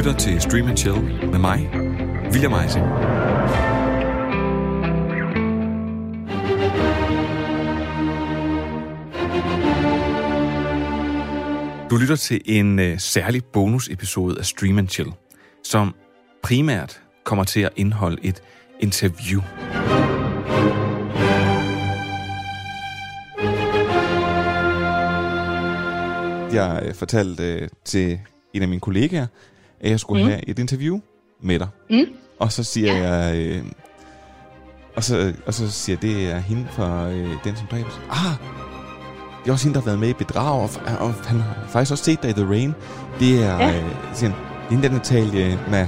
lytter til Stream and Chill med mig, William Eising. Du lytter til en øh, særlig bonusepisode af Stream and Chill, som primært kommer til at indeholde et interview. Jeg øh, fortalte øh, til en af mine kollegaer, at jeg skulle mm. have et interview med dig. Mm. Og så siger ja. jeg... Øh, og, så, og så siger jeg, det er hende fra øh, Den, som dræber sig. Ah, det er også hende, der har været med i Bedrag, og, og han har faktisk også set dig i The Rain. Det er, ja. øh, siger han, det er hende, der Natalie med...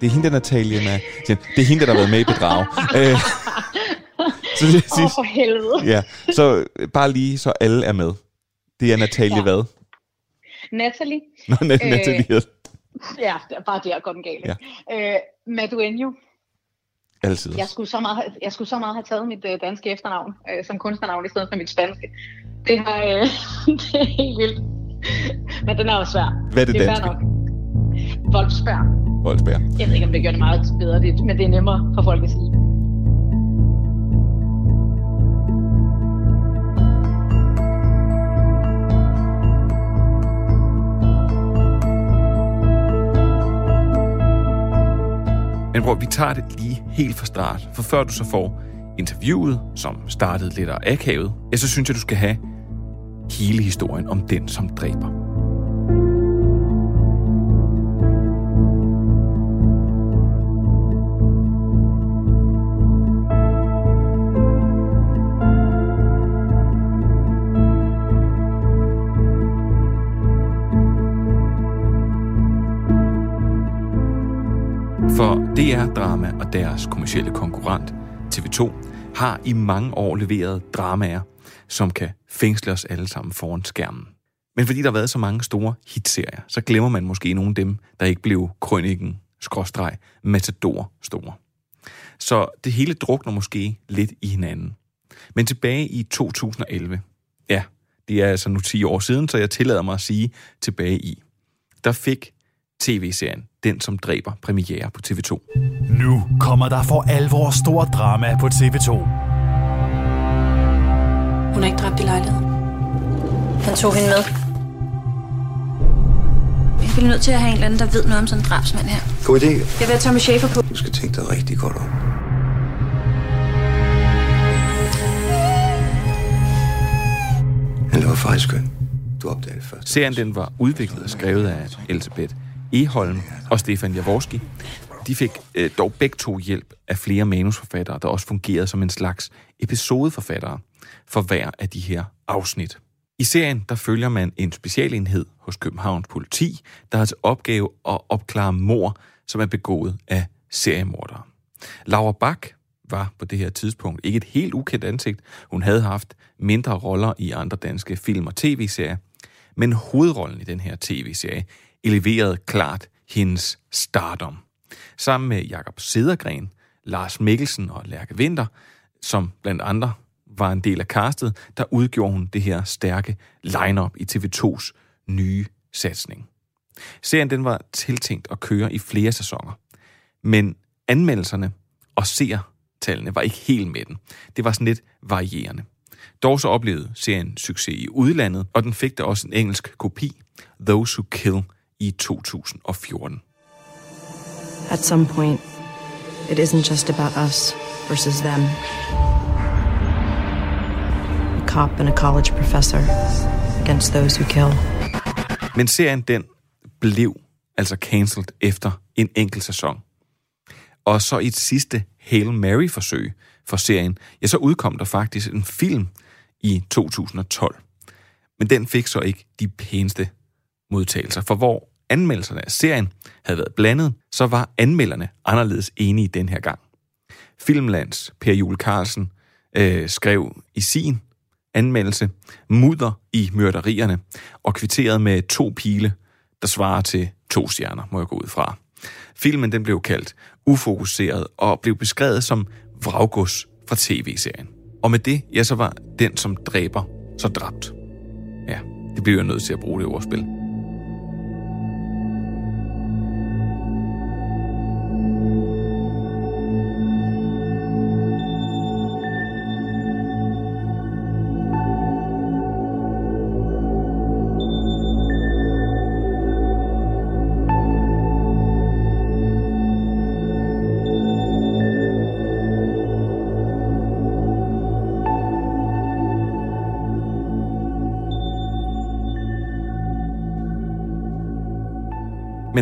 Det er hende, der Natalie med... Siger han, det er hende, der har været med i Bedrag. øh, så det Åh, oh, for helvede. Ja, så bare lige, så alle er med. Det er Natalie ja. hvad? Natalie. Nå, Natalie. Øh, ja, bare der går den galt. Ja. Øh, Maduenjo. Altid. Jeg skulle, så meget, jeg skulle så meget have taget mit øh, danske efternavn øh, som kunstnernavn i stedet for mit spanske. Det, har, øh, det er helt vildt. Men den er også svær. Hvad er det, det danske? nok. Voldsberg. Voldsberg. Jeg ved ikke, om det gør det meget bedre, men det er nemmere for folk at sige. Men bror, vi tager det lige helt fra start. For før du så får interviewet, som startede lidt af akavet, ja, så synes jeg, du skal have hele historien om den, som dræber. DR-drama og deres kommercielle konkurrent TV2 har i mange år leveret dramaer, som kan fængsle os alle sammen foran skærmen. Men fordi der har været så mange store hitserier, så glemmer man måske nogle af dem, der ikke blev krøniken, skråstreg, matador store. Så det hele drukner måske lidt i hinanden. Men tilbage i 2011, ja, det er altså nu 10 år siden, så jeg tillader mig at sige tilbage i, der fik tv-serien Den, som dræber premiere på TV2. Nu kommer der for alvor stor drama på TV2. Hun er ikke dræbt i lejligheden. Han tog hende med. Jeg bliver nødt til at have en eller anden, der ved noget om sådan en drabsmand her. God idé. Jeg vil have Tommy Schaefer på. Du skal tænke dig rigtig godt om. Han var faktisk skøn. Du opdagede det først. Serien den var udviklet og skrevet af Elisabeth Eholm og Stefan Jaworski. De fik øh, dog begge to hjælp af flere manusforfattere, der også fungerede som en slags episodeforfattere for hver af de her afsnit. I serien der følger man en specialenhed hos Københavns politi, der har til opgave at opklare mor, som er begået af seriemordere. Laura Bak var på det her tidspunkt ikke et helt ukendt ansigt. Hun havde haft mindre roller i andre danske film- og tv-serier, men hovedrollen i den her tv-serie eleverede klart hendes stardom. Sammen med Jakob Sedergren, Lars Mikkelsen og Lærke Winter, som blandt andre var en del af castet, der udgjorde hun det her stærke lineup i TV2's nye satsning. Serien den var tiltænkt at køre i flere sæsoner, men anmeldelserne og seertallene var ikke helt med den. Det var sådan lidt varierende. Dog så oplevede serien succes i udlandet, og den fik da også en engelsk kopi, Those Who Kill, i 2014. At some point, it isn't just about us versus them. A cop and a college professor against those who kill. Men serien den blev altså cancelled efter en enkelt sæson. Og så i et sidste Hail Mary-forsøg for serien, ja, så udkom der faktisk en film i 2012. Men den fik så ikke de pæneste modtagelser, for hvor anmeldelserne af serien havde været blandet, så var anmelderne anderledes enige den her gang. Filmlands Per Jule Carlsen øh, skrev i sin anmeldelse mudder i mørderierne og kvitteret med to pile, der svarer til to stjerner, må jeg gå ud fra. Filmen den blev kaldt ufokuseret og blev beskrevet som vraggods fra tv-serien. Og med det, ja, så var den, som dræber, så dræbt. Ja, det blev jeg nødt til at bruge det ordspil.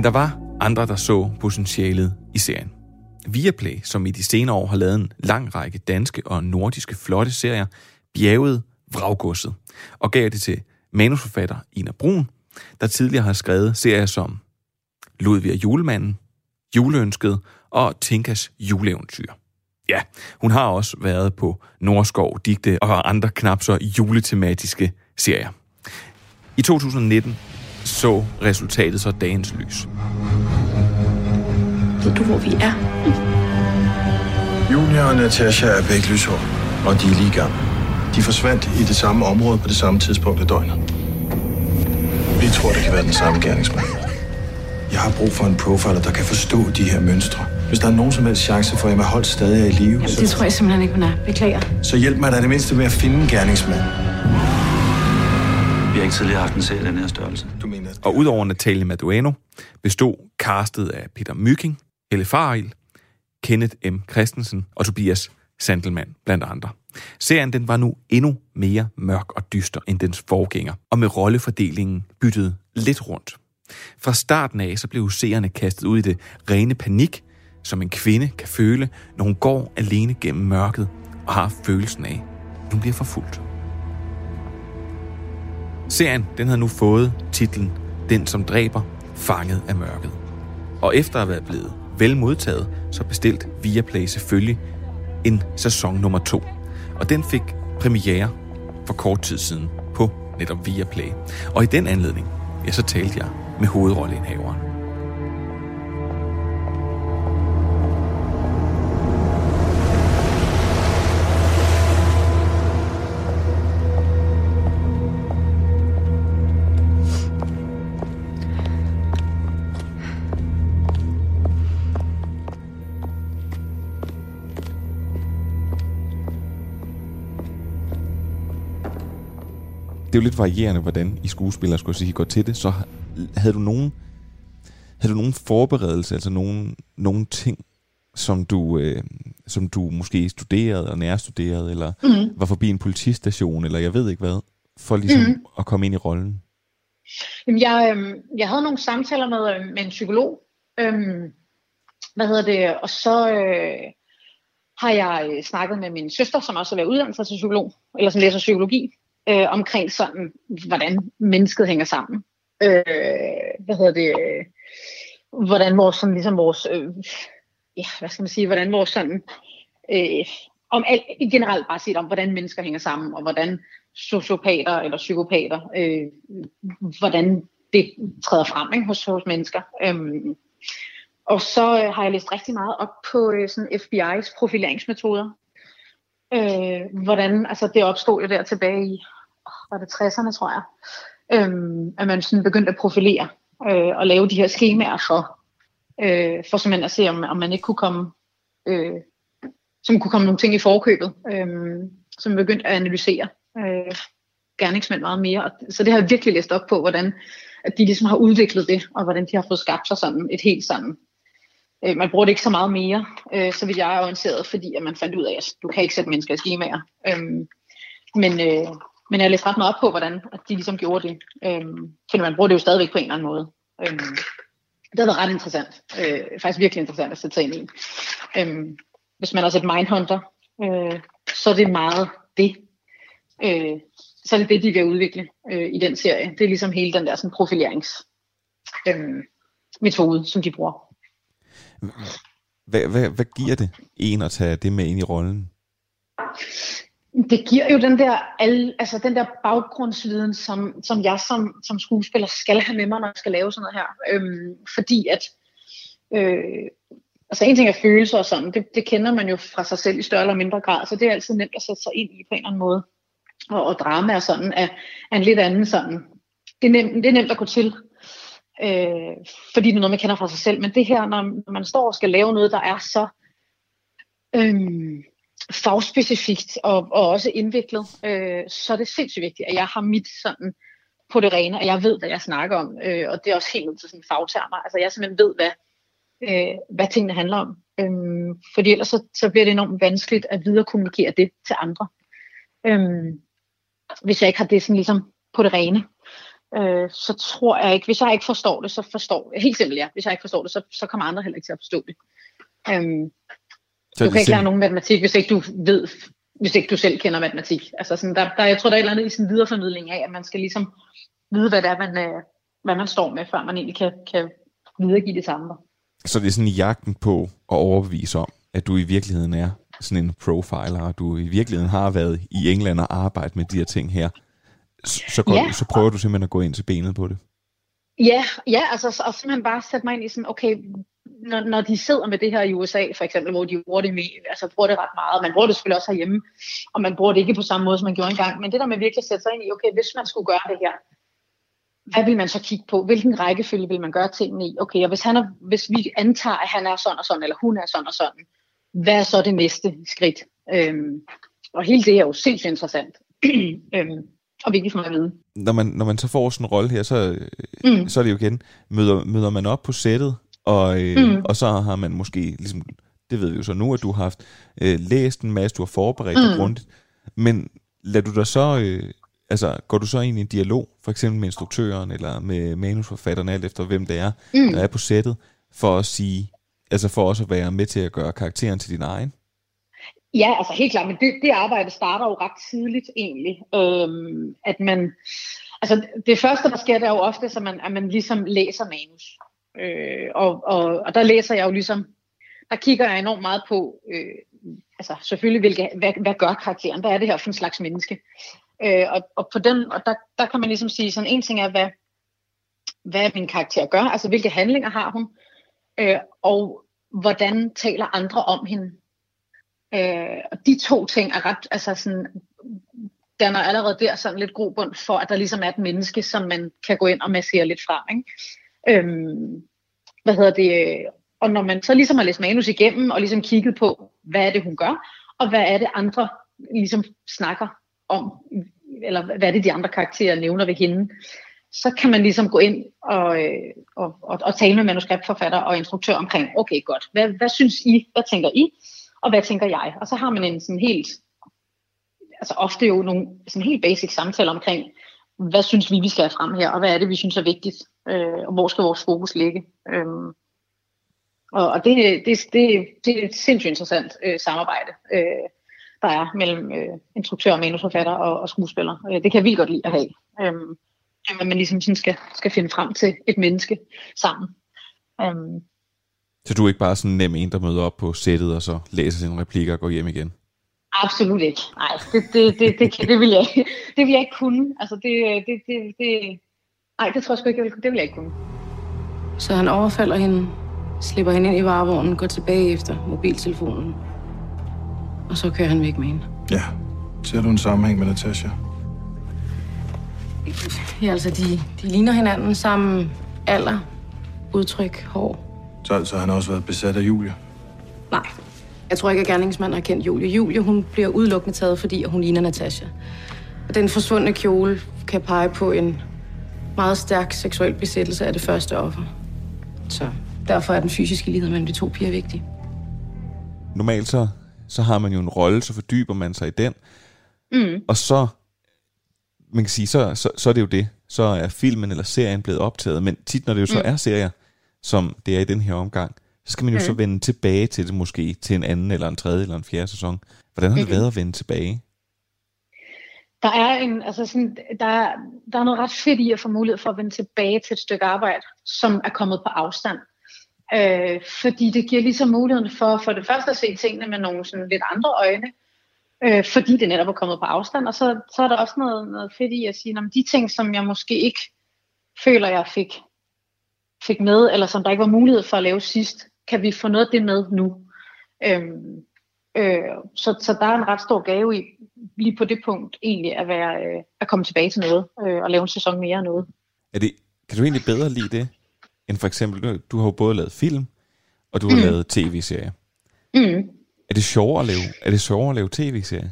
Men der var andre, der så potentialet i serien. Viaplay, som i de senere år har lavet en lang række danske og nordiske flotte serier, bjergede vraggodset og gav det til manusforfatter Ina Brun, der tidligere har skrevet serier som Ludvig og julemanden, Juleønsket og Tinkas juleeventyr. Ja, hun har også været på Nordskov, Digte og andre knap så juletematiske serier. I 2019 så resultatet så dagens lys. Ved du, hvor vi er? Julia og Natasha er begge lyshår, og de er lige gamle. De forsvandt i det samme område på det samme tidspunkt af døgnet. Vi tror, det kan være den samme gerningsmand. Jeg har brug for en profiler, der kan forstå de her mønstre. Hvis der er nogen som helst chance for, at Emma Holt stadig er i live, Jamen, så, det tror jeg simpelthen ikke, hun er. Beklager. så hjælp mig da det mindste med at finde gerningsmanden. Ikke tidligere haft en serie den her størrelse. Du mener, Og udover Natalie Maduano bestod castet af Peter Mykking, Helle Faril, Kenneth M. Christensen og Tobias Sandelmann blandt andre. Serien den var nu endnu mere mørk og dyster end dens forgænger, og med rollefordelingen byttede lidt rundt. Fra starten af så blev seerne kastet ud i det rene panik, som en kvinde kan føle, når hun går alene gennem mørket og har følelsen af, at hun bliver forfulgt. Serien den havde nu fået titlen Den som dræber, fanget af mørket. Og efter at være blevet vel modtaget, så bestilte Viaplay selvfølgelig en sæson nummer to. Og den fik premiere for kort tid siden på netop Viaplay. Og i den anledning, ja, så talte jeg med hovedrolleindhaveren. Jo lidt varierende, hvordan I skuespillere skulle sige går til det. Så havde du nogen, havde du nogen forberedelse, altså nogen, nogen ting, som du, øh, som du måske studerede og nærstuderede, eller mm. var forbi en politistation, eller jeg ved ikke hvad, for ligesom mm. at komme ind i rollen? Jamen, jeg, øh, jeg havde nogle samtaler med, øh, med en psykolog. Øhm, hvad hedder det? Og så øh, har jeg øh, snakket med min søster, som også er ved uddannet sig til psykolog, eller som læser psykologi, øh, omkring sådan, hvordan mennesket hænger sammen. Øh, hvad hedder det? Øh, hvordan vores, sådan, ligesom vores, øh, ja, hvad skal man sige, hvordan vores sådan, øh, om alt, generelt bare set om, hvordan mennesker hænger sammen, og hvordan sociopater eller psykopater, øh, hvordan det træder frem ikke, hos, hos mennesker. Øhm, og så øh, har jeg læst rigtig meget op på øh, sådan FBI's profileringsmetoder. Øh, hvordan, altså det opstod jo der tilbage i, var det 60'erne, tror jeg, øhm, at man sådan begyndte at profilere øh, og lave de her skemaer for, øh, for simpelthen at se, om, om man ikke kunne komme, øh, som kunne komme nogle ting i forkøbet, øh, som begyndte at analysere øh, gerningsmænd meget mere. Så det har jeg virkelig læst op på, hvordan at de ligesom har udviklet det, og hvordan de har fået skabt sig sådan et helt sådan Øh, man bruger det ikke så meget mere, øh, så vidt jeg er orienteret, fordi at man fandt ud af, at du kan ikke sætte mennesker i skemaer. Øhm, men, øh, men jeg læste ret meget op på, hvordan at de ligesom gjorde det. Øhm, fordi man bruger det jo stadigvæk på en eller anden måde. Øhm, det har været ret interessant. Øh, faktisk virkelig interessant at sætte sig ind i. Øhm, hvis man er et Mindhunter, øh, så er det meget det. Øh, så er det det, de vil udvikle øh, i den serie. Det er ligesom hele den der sådan, profilerings øh, metode, som de bruger. Hvad, hvad, hvad giver det en at tage det med ind i rollen? Det giver jo den der, al, altså den der baggrundsviden, som, som jeg som, som skuespiller skal have med mig, når jeg skal lave sådan noget her. Øhm, fordi at, øh, altså en ting er følelser og sådan, det, det kender man jo fra sig selv i større eller mindre grad, så det er altid nemt at sætte sig ind i på en eller anden måde. Og, og drama er sådan er, er en lidt anden sådan, det er, nemt, det er nemt at gå til, øh, fordi det er noget, man kender fra sig selv. Men det her, når, når man står og skal lave noget, der er så øh, fagspecifikt og, og også indviklet, øh, så er det sindssygt vigtigt, at jeg har mit sådan på det rene, og jeg ved, hvad jeg snakker om. Øh, og det er også helt ud til sådan fagtermer. Altså jeg simpelthen ved, hvad, øh, hvad tingene handler om. Øh, fordi ellers så, så bliver det enormt vanskeligt at viderekommunikere det til andre. Øh, hvis jeg ikke har det sådan ligesom på det rene. øh, så tror jeg ikke, hvis jeg ikke forstår det, så forstår jeg, helt simpelt ja, hvis jeg ikke forstår det, så, så kommer andre heller ikke til at forstå det. Øhm, så du kan ikke lære sim- nogen matematik, hvis ikke du ved, hvis ikke du selv kender matematik. Altså sådan, der, der, jeg tror, der er et eller andet i sådan en videreformidling af, at man skal ligesom vide, hvad det er, man, øh, hvad man står med, før man egentlig kan, kan videregive det andre. Så det er sådan i jagten på at overbevise om, at du i virkeligheden er sådan en profiler, og du i virkeligheden har været i England og arbejdet med de her ting her. Så, så, går, Ja. så prøver du simpelthen at gå ind til benet på det. Ja, ja altså, så- og simpelthen bare sætte mig ind i sådan, okay, når, når de sidder med det her i USA, for eksempel, hvor de bruger det, med, altså, bruger det ret meget, man bruger det selvfølgelig også herhjemme, og man bruger det ikke på samme måde, som man gjorde engang, men det der med virkelig at sætte sig ind i, okay, hvis man skulle gøre det her, hvad vil man så kigge på? Hvilken rækkefølge vil man gøre tingene i? Okay, og hvis, han er, hvis vi antager, at han er sådan og sådan, eller hun er sådan og sådan, hvad er så det næste skridt? Øhm, og hele det er jo sindssygt interessant. øhm, og vigtigt for mig at vide. Når man, når man så får sådan en rolle her, så, Mm. så er det jo igen, møder, møder man op på sættet, og, øh, Mm. og så har man måske, ligesom, det ved vi jo så nu, at du har haft øh, læst en masse, du har forberedt dig Mm. grundigt, men lad du dig så, øh, altså går du så ind i en dialog, for eksempel med instruktøren, eller med manusforfatteren, alt efter hvem det er, Mm. der er på sættet, for at sige, altså for også at være med til at gøre karakteren til din egen? Ja, altså helt klart, men det, det arbejde starter jo ret tidligt egentlig. Øhm, at man, altså det første, der sker, det er jo ofte, at man, at man ligesom læser manus. Øh, og, og, og der læser jeg jo ligesom, der kigger jeg enormt meget på, øh, altså selvfølgelig, hvilke, hvad, hvad gør karakteren? Hvad er det her for en slags menneske? Øh, og, og på den, og der, der kan man ligesom sige, sådan en ting er, hvad, hvad min karakter gør, altså hvilke handlinger har hun, øh, og hvordan taler andre om hende. Øh, og de to ting er ret, altså sådan, danner allerede der sådan lidt grobund for, at der ligesom er et menneske, som man kan gå ind og massere lidt frem. Ikke? Øhm, hvad hedder det? Øh, og når man så ligesom har læst manus igennem, og ligesom kigget på, hvad er det, hun gør, og hvad er det, andre ligesom snakker om, eller hvad er det, de andre karakterer nævner ved hende, så kan man ligesom gå ind og, øh, og, og, og tale med manuskriptforfatter og instruktør omkring, okay godt, hvad, hvad synes I, hvad tænker I, og hvad tænker jeg? Og så har man en sådan helt, altså ofte jo nogle sådan helt basic samtaler omkring, hvad synes vi, vi skal have frem her, og hvad er det, vi synes er vigtigt, øh, og hvor skal vores fokus ligge. Øh, og og det, det, det, det er et sindssygt interessant øh, samarbejde, øh, der er mellem øh, instruktør, manusforfatter og, og skuespiller. Øh, det kan jeg vildt godt lide at have. Øh, at man ligesom sådan skal, skal finde frem til et menneske sammen. Øh, Så du er ikke bare sådan nem en, der møder op på sættet, og så læser sine replikker og går hjem igen? Absolut ikke. Nej, det, det, det, det, det, det, vil jeg, ikke- det vil jeg ikke kunne. Altså, det, det, det, det, nej, det tror jeg sgu ikke, jeg vil, det vil jeg ikke kunne. Så han overfalder hende, slipper hende ind i varevognen, går tilbage efter mobiltelefonen. Og så kører han væk med hende. Ja. Ser du en sammenhæng med Natasha? Ja, altså, de, de ligner hinanden sammen. Alder, udtryk, hår. Så, så har han også været besat af Julie. Nej, jeg tror ikke, at gerningsmanden har kendt Julie. Julie, hun bliver udelukkende taget, fordi hun ligner Natasha. Og den forsvundne kjole kan pege på en meget stærk seksuel besættelse af det første offer. Så derfor er den fysiske lighed mellem de to piger vigtig. Normalt så, så har man jo en rolle, så fordyber man sig i den, Mm. og så, man kan sige, så, så, så er det jo det. Så er filmen eller serien blevet optaget, men tit når det jo så Mm. er serier, som det er i den her omgang, så skal man jo Mm. så vende tilbage til det måske, til en anden eller en tredje eller en fjerde sæson. Hvordan har det Mhm. været at vende tilbage? Der er, en, altså sådan, der, er- der er noget ret fedt i at få mulighed for at vende tilbage til et stykke arbejde, som er kommet på afstand. Øh, fordi det giver ligesom muligheden for for det første at se tingene med nogle sådan lidt andre øjne, øh, fordi det netop er kommet på afstand, og så, så er der også noget, noget fedt i at sige, at de ting, som jeg måske ikke føler, jeg fik, fik med, eller som der ikke var mulighed for at lave sidst, kan vi få noget af det med nu. Øhm, øh, så, så der er en ret stor gave i, lige på det punkt, egentlig at, være, øh, at komme tilbage til noget, øh, og lave en sæson mere af noget. Er det, kan du egentlig bedre lide det, end for eksempel, du, du har jo både lavet film, og du har Mm. lavet tv-serier. Mm. Er det sjovere at lave, er det sjovere at lave tv-serier?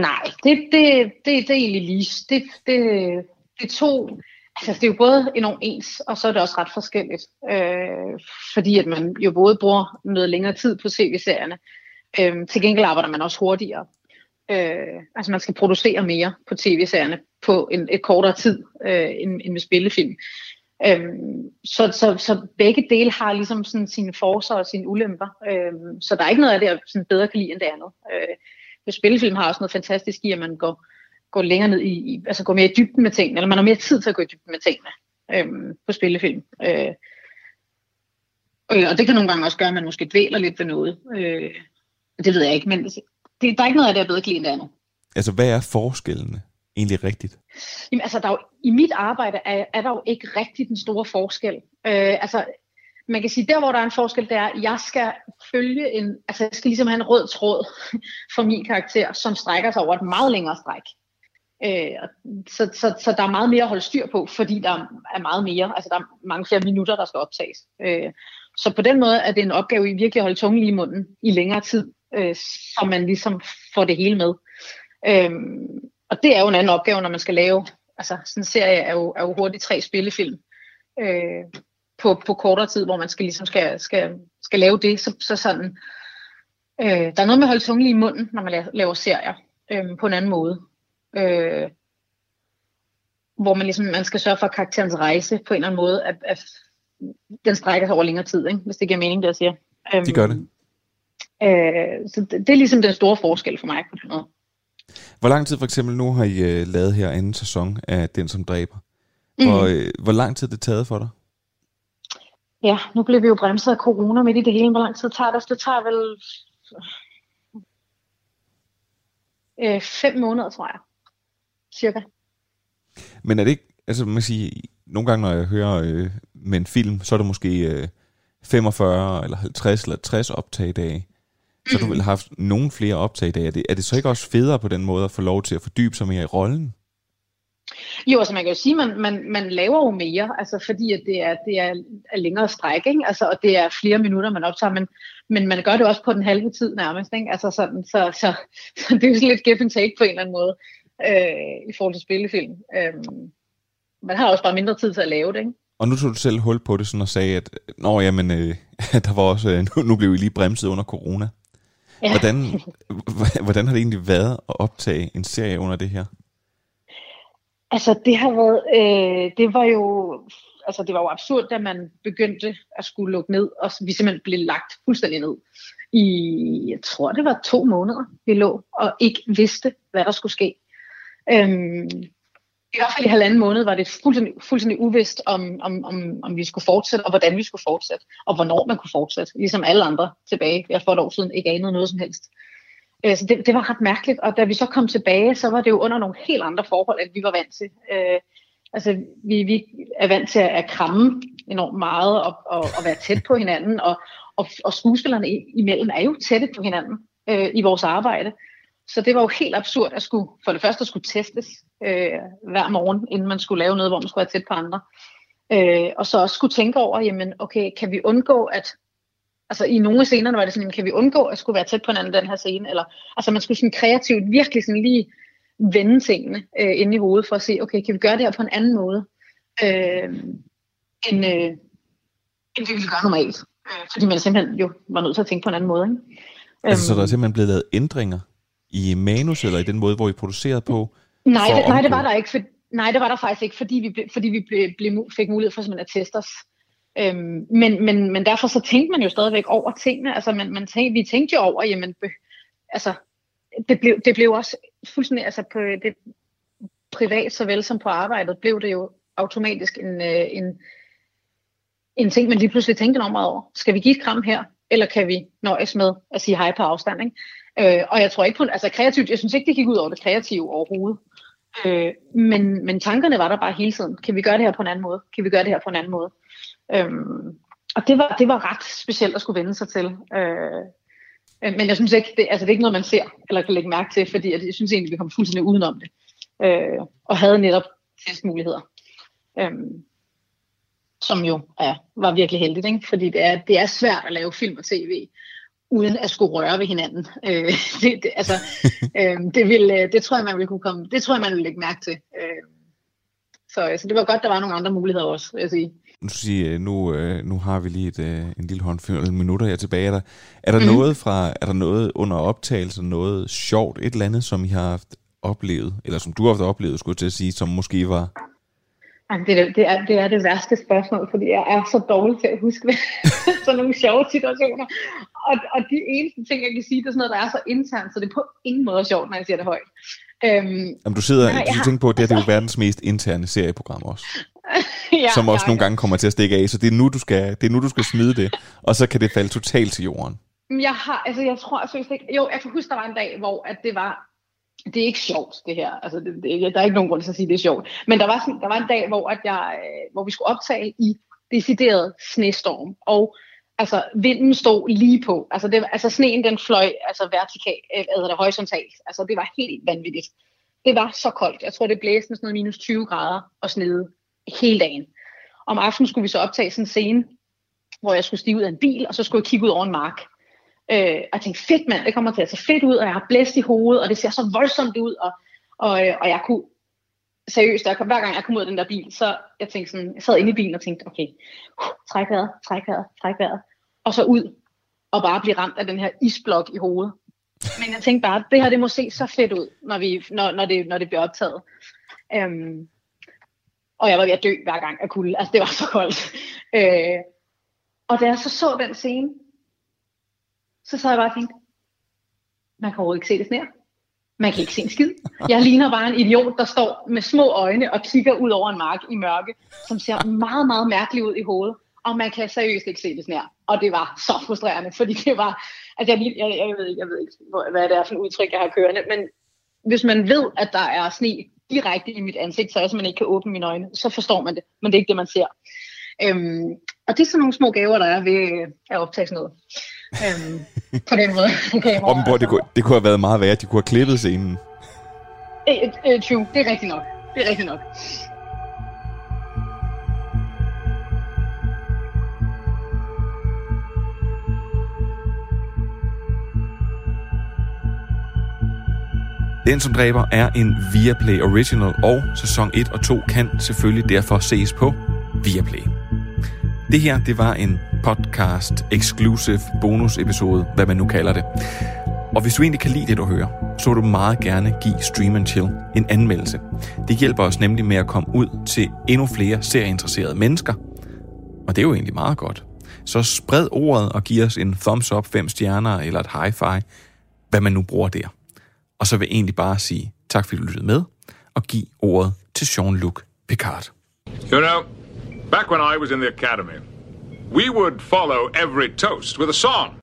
Nej, det, det, det, det er egentlig lige. Det, det, det to, altså det er jo både enormt ens, og så er det også ret forskelligt. Øh, fordi at man jo både bruger noget længere tid på tv-serierne. Øh, til gengæld arbejder man også hurtigere. Øh, altså man skal producere mere på tv-serierne, på en, et kortere tid øh, end, end med spillefilm. Øhm, så, så, så begge dele har ligesom sådan sine forser og sine ulemper. Øhm, så der er ikke noget af det, jeg sådan bedre kan lide end det andet. Øh, spillefilm har også noget fantastisk i, at man går, går længere ned i, i, altså går mere i dybden med tingene, eller man har mere tid til at gå i dybden med tingene øhm, på spillefilm. Øh, og, det kan nogle gange også gøre, at man måske dvæler lidt ved noget. Øh, det ved jeg ikke, men det, der er ikke noget af det, jeg bedre kan end det andet. Altså, hvad er forskellene egentlig rigtigt? Jamen, altså, der er jo, i mit arbejde er, er der jo ikke rigtig den store forskel. Øh, altså, man kan sige, der hvor der er en forskel, det er, at jeg skal følge en, altså jeg skal ligesom have en rød tråd for min karakter, som strækker sig over et meget længere stræk. Øh, så, så, så der er meget mere at holde styr på, fordi der er meget mere, altså der er mange flere minutter, der skal optages. Øh, så på den måde er det en opgave i virkelig at holde tungen lige i munden i længere tid, øh, så man ligesom får det hele med. Øh, og det er jo en anden opgave, når man skal lave, altså sådan en serie er jo, er jo hurtigt tre spillefilm øh, på, på kortere tid, hvor man skal ligesom skal, skal, skal lave det. Så, så sådan, øh, der er noget med at holde tungen lige i munden, når man laver serier øh, på en anden måde. Øh, hvor man ligesom man skal sørge for, at karakterens rejse på en eller anden måde, at, at den strækker sig over længere tid, ikke? hvis det giver mening, det jeg siger. Øh, det gør det. Øh, så det, det er ligesom den store forskel for mig på den måde. Hvor lang tid for eksempel nu har I uh, lavet her anden sæson af Den, som dræber? Mm. uh, hvor lang tid det taget for dig? Ja, nu blev vi jo bremset af corona midt i det hele. Hvor lang tid tager det? Det tager vel øh, fem måneder, tror jeg. Cirka. Men er det ikke, altså man siger, nogle gange når jeg hører øh, med en film, så er det måske øh, 45 eller 50 eller 60 optagedage. Så du vil have haft nogle flere optagedage. Er det, er det så ikke også federe på den måde at få lov til at fordybe sig mere i rollen? Jo, altså man kan jo sige, at man, man, man laver jo mere, altså fordi at det er, det er, er længere stræk, ikke? Altså, og det er flere minutter, man optager, men, men man gør det også på den halve tid nærmest. Ikke? Altså sådan, så, så, så det er jo sådan lidt give and take på en eller anden måde øh, i forhold til spillefilm. Øh, man har også bare mindre tid til at lave det. Ikke? Og nu tog du selv hul på det sådan og sagde, at Nå, jamen, øh, der var også, øh, nu, nu blev vi lige bremset under corona. Ja. Hvordan, hvordan har det egentlig været at optage en serie under det her? Altså det har været, øh, det var jo, altså det var jo absurd, da man begyndte at skulle lukke ned, og vi simpelthen blev lagt fuldstændig ned. I, jeg tror det var to måneder, vi lå, og ikke vidste, hvad der skulle ske. Øhm, I hvert fald i halvanden måned var det fuldstændig, fuldstændig uvist, om, om, om, om vi skulle fortsætte, og hvordan vi skulle fortsætte, og hvornår man kunne fortsætte, ligesom alle andre tilbage. Jeg for et år siden ikke anede noget som helst. Øh, så det, det var ret mærkeligt, og da vi så kom tilbage, så var det jo under nogle helt andre forhold, end vi var vant til. Øh, altså, vi, vi er vant til at kramme enormt meget og, og, og være tæt på hinanden, og, og, og skuespillerne imellem er jo tætte på hinanden øh, i vores arbejde. Så det var jo helt absurd at skulle, for det første at skulle testes øh, hver morgen, inden man skulle lave noget, hvor man skulle være tæt på andre. Øh, og så også skulle tænke over, jamen okay, kan vi undgå, at altså i nogle af scenerne var det sådan, kan vi undgå at skulle være tæt på hinanden den her scene? Eller, altså man skulle sådan kreativt virkelig sådan lige vende tingene øh, inde i hovedet for at se, okay, kan vi gøre det her på en anden måde, øh, end, øh, end vi gøre normalt? Øh, fordi man simpelthen jo var nødt til at tænke på en anden måde. Ikke? Altså, så der er simpelthen blevet lavet ændringer i manus, eller i den måde, hvor I producerede på? Nej, det, nej, det var der ikke. For, nej, det var der faktisk ikke, fordi vi, ble, fordi vi ble, ble, fik mulighed for simpelthen at teste os. Øhm, men, men, men derfor så tænkte man jo stadigvæk over tingene. Altså man, man tænkte, vi tænkte jo over, jamen, be, altså, det blev, det blev også fuldstændig, altså på det privat såvel som på arbejdet, blev det jo automatisk en, øh, en, en ting, man lige pludselig tænkte meget over. Skal vi give et kram her, eller kan vi nøjes med at sige hej på afstand? Ikke? Øh, og jeg tror ikke på, altså kreativt, jeg synes ikke, det gik ud over det kreative overhovedet. Øh, men, men tankerne var der bare hele tiden. Kan vi gøre det her på en anden måde? Kan vi gøre det her på en anden måde? Øhm, og det var, det var ret specielt at skulle vende sig til. Øh, øh men jeg synes ikke, det, altså det er ikke noget, man ser eller kan lægge mærke til, fordi jeg synes egentlig, vi kom fuldstændig udenom det. Øh, og havde netop testmuligheder. Øh, som jo ja, var virkelig heldigt, ikke? fordi det er, det er svært at lave film og tv, uden at skulle røre ved hinanden. Øh, det, det, altså, øh, det, vil, øh, det tror jeg, man vil kunne komme, det tror jeg, man vil lægge mærke til. Øh, så, så det var godt, der var nogle andre muligheder også, vil jeg sige nu, sige, nu, øh, nu har vi lige et, en lille håndfuld minutter her tilbage. Er der, er der, mm. noget fra, er der noget under optagelse, noget sjovt, et eller andet, som I har haft oplevet, eller som du ofte oplevede, skulle jeg til at sige, som måske var... Jamen, det, er, det, er, det er det værste spørgsmål, fordi jeg er så dårlig til at huske sådan nogle sjove situationer. Og, og de eneste ting, jeg kan sige, det er sådan noget, der er så internt, så det er på ingen måde sjovt, når jeg siger det højt. Øhm, Jamen, du sidder, har- tænker på, at det, her, det er jo verdens mest interne serieprogram også, ja, som også ja, nogle gange kommer til at stikke af, så det er nu, du skal, det er nu, du skal smide det, og så kan det falde totalt til jorden. Jeg har, altså jeg tror seriøst ikke, jo, jeg kan huske, der var en dag, hvor at det var, det er ikke sjovt, det her. Altså, det, det, der er ikke nogen grund til at sige, at det er sjovt. Men der var, sådan, der var en dag, hvor, at jeg, øh, hvor vi skulle optage i decideret snestorm. Og altså, vinden stod lige på. Altså, det, altså sneen den fløj altså vertikalt, eller øh, hvad det, horisontalt. Altså, det var helt vanvittigt. Det var så koldt. Jeg tror, det blæste med sådan noget minus 20 grader og snede hele dagen. Om aftenen skulle vi så optage sådan en scene, hvor jeg skulle stige ud af en bil, og så skulle jeg kigge ud over en mark. Øh, og jeg tænkte, fedt mand, det kommer til at se fedt ud, og jeg har blæst i hovedet, og det ser så voldsomt ud, og, og, øh, og jeg kunne, seriøst, jeg kom, hver gang jeg kom ud af den der bil, så jeg tænkte sådan, jeg sad inde i bilen og tænkte, okay, uh, træk vejret, træk vejret, træk vejret, og så ud, og bare blive ramt af den her isblok i hovedet. Men jeg tænkte bare, det her, det må se så fedt ud, når, vi, når, når, det, når det bliver optaget. Øhm, og jeg var ved at dø hver gang af kulde, altså det var så koldt. Øh, og da jeg så så den scene, så sad jeg bare og tænkte, man kan overhovedet ikke se det snær. Man kan ikke se en skid. Jeg ligner bare en idiot, der står med små øjne og kigger ud over en mark i mørke, som ser meget, meget mærkeligt ud i hovedet. Og man kan seriøst ikke se det snær. Og det var så frustrerende, fordi det var... Altså, jeg, jeg, jeg, ved, ikke, jeg ved ikke, hvad det er for et udtryk, jeg har kørende, men hvis man ved, at der er sne direkte i mit ansigt, så jeg simpelthen ikke kan åbne mine øjne, så forstår man det, men det er ikke det, man ser. Øhm, og det er sådan nogle små gaver, der er ved øh, at optage sådan noget. Øhm, på den måde. Okay, Robben Borg, det, kunne, det kunne have været meget værre, de kunne have klippet scenen. Øh, øh, true, det er rigtigt nok. Det er rigtigt nok. Den, som dræber, er en Viaplay Original, og sæson 1 og 2 kan selvfølgelig derfor ses på Viaplay. Det her, det var en podcast exclusive bonus episode, hvad man nu kalder det. Og hvis du egentlig kan lide det, du hører, så vil du meget gerne give Stream and Chill en anmeldelse. Det hjælper os nemlig med at komme ud til endnu flere serieinteresserede mennesker. Og det er jo egentlig meget godt. Så spred ordet og giv os en thumbs up, fem stjerner eller et high five, hvad man nu bruger der. Og så vil jeg egentlig bare sige tak, fordi du lyttede med, og giv ordet til Jean-Luc Picard. You know, back when I was in the academy, we would follow every toast with a song.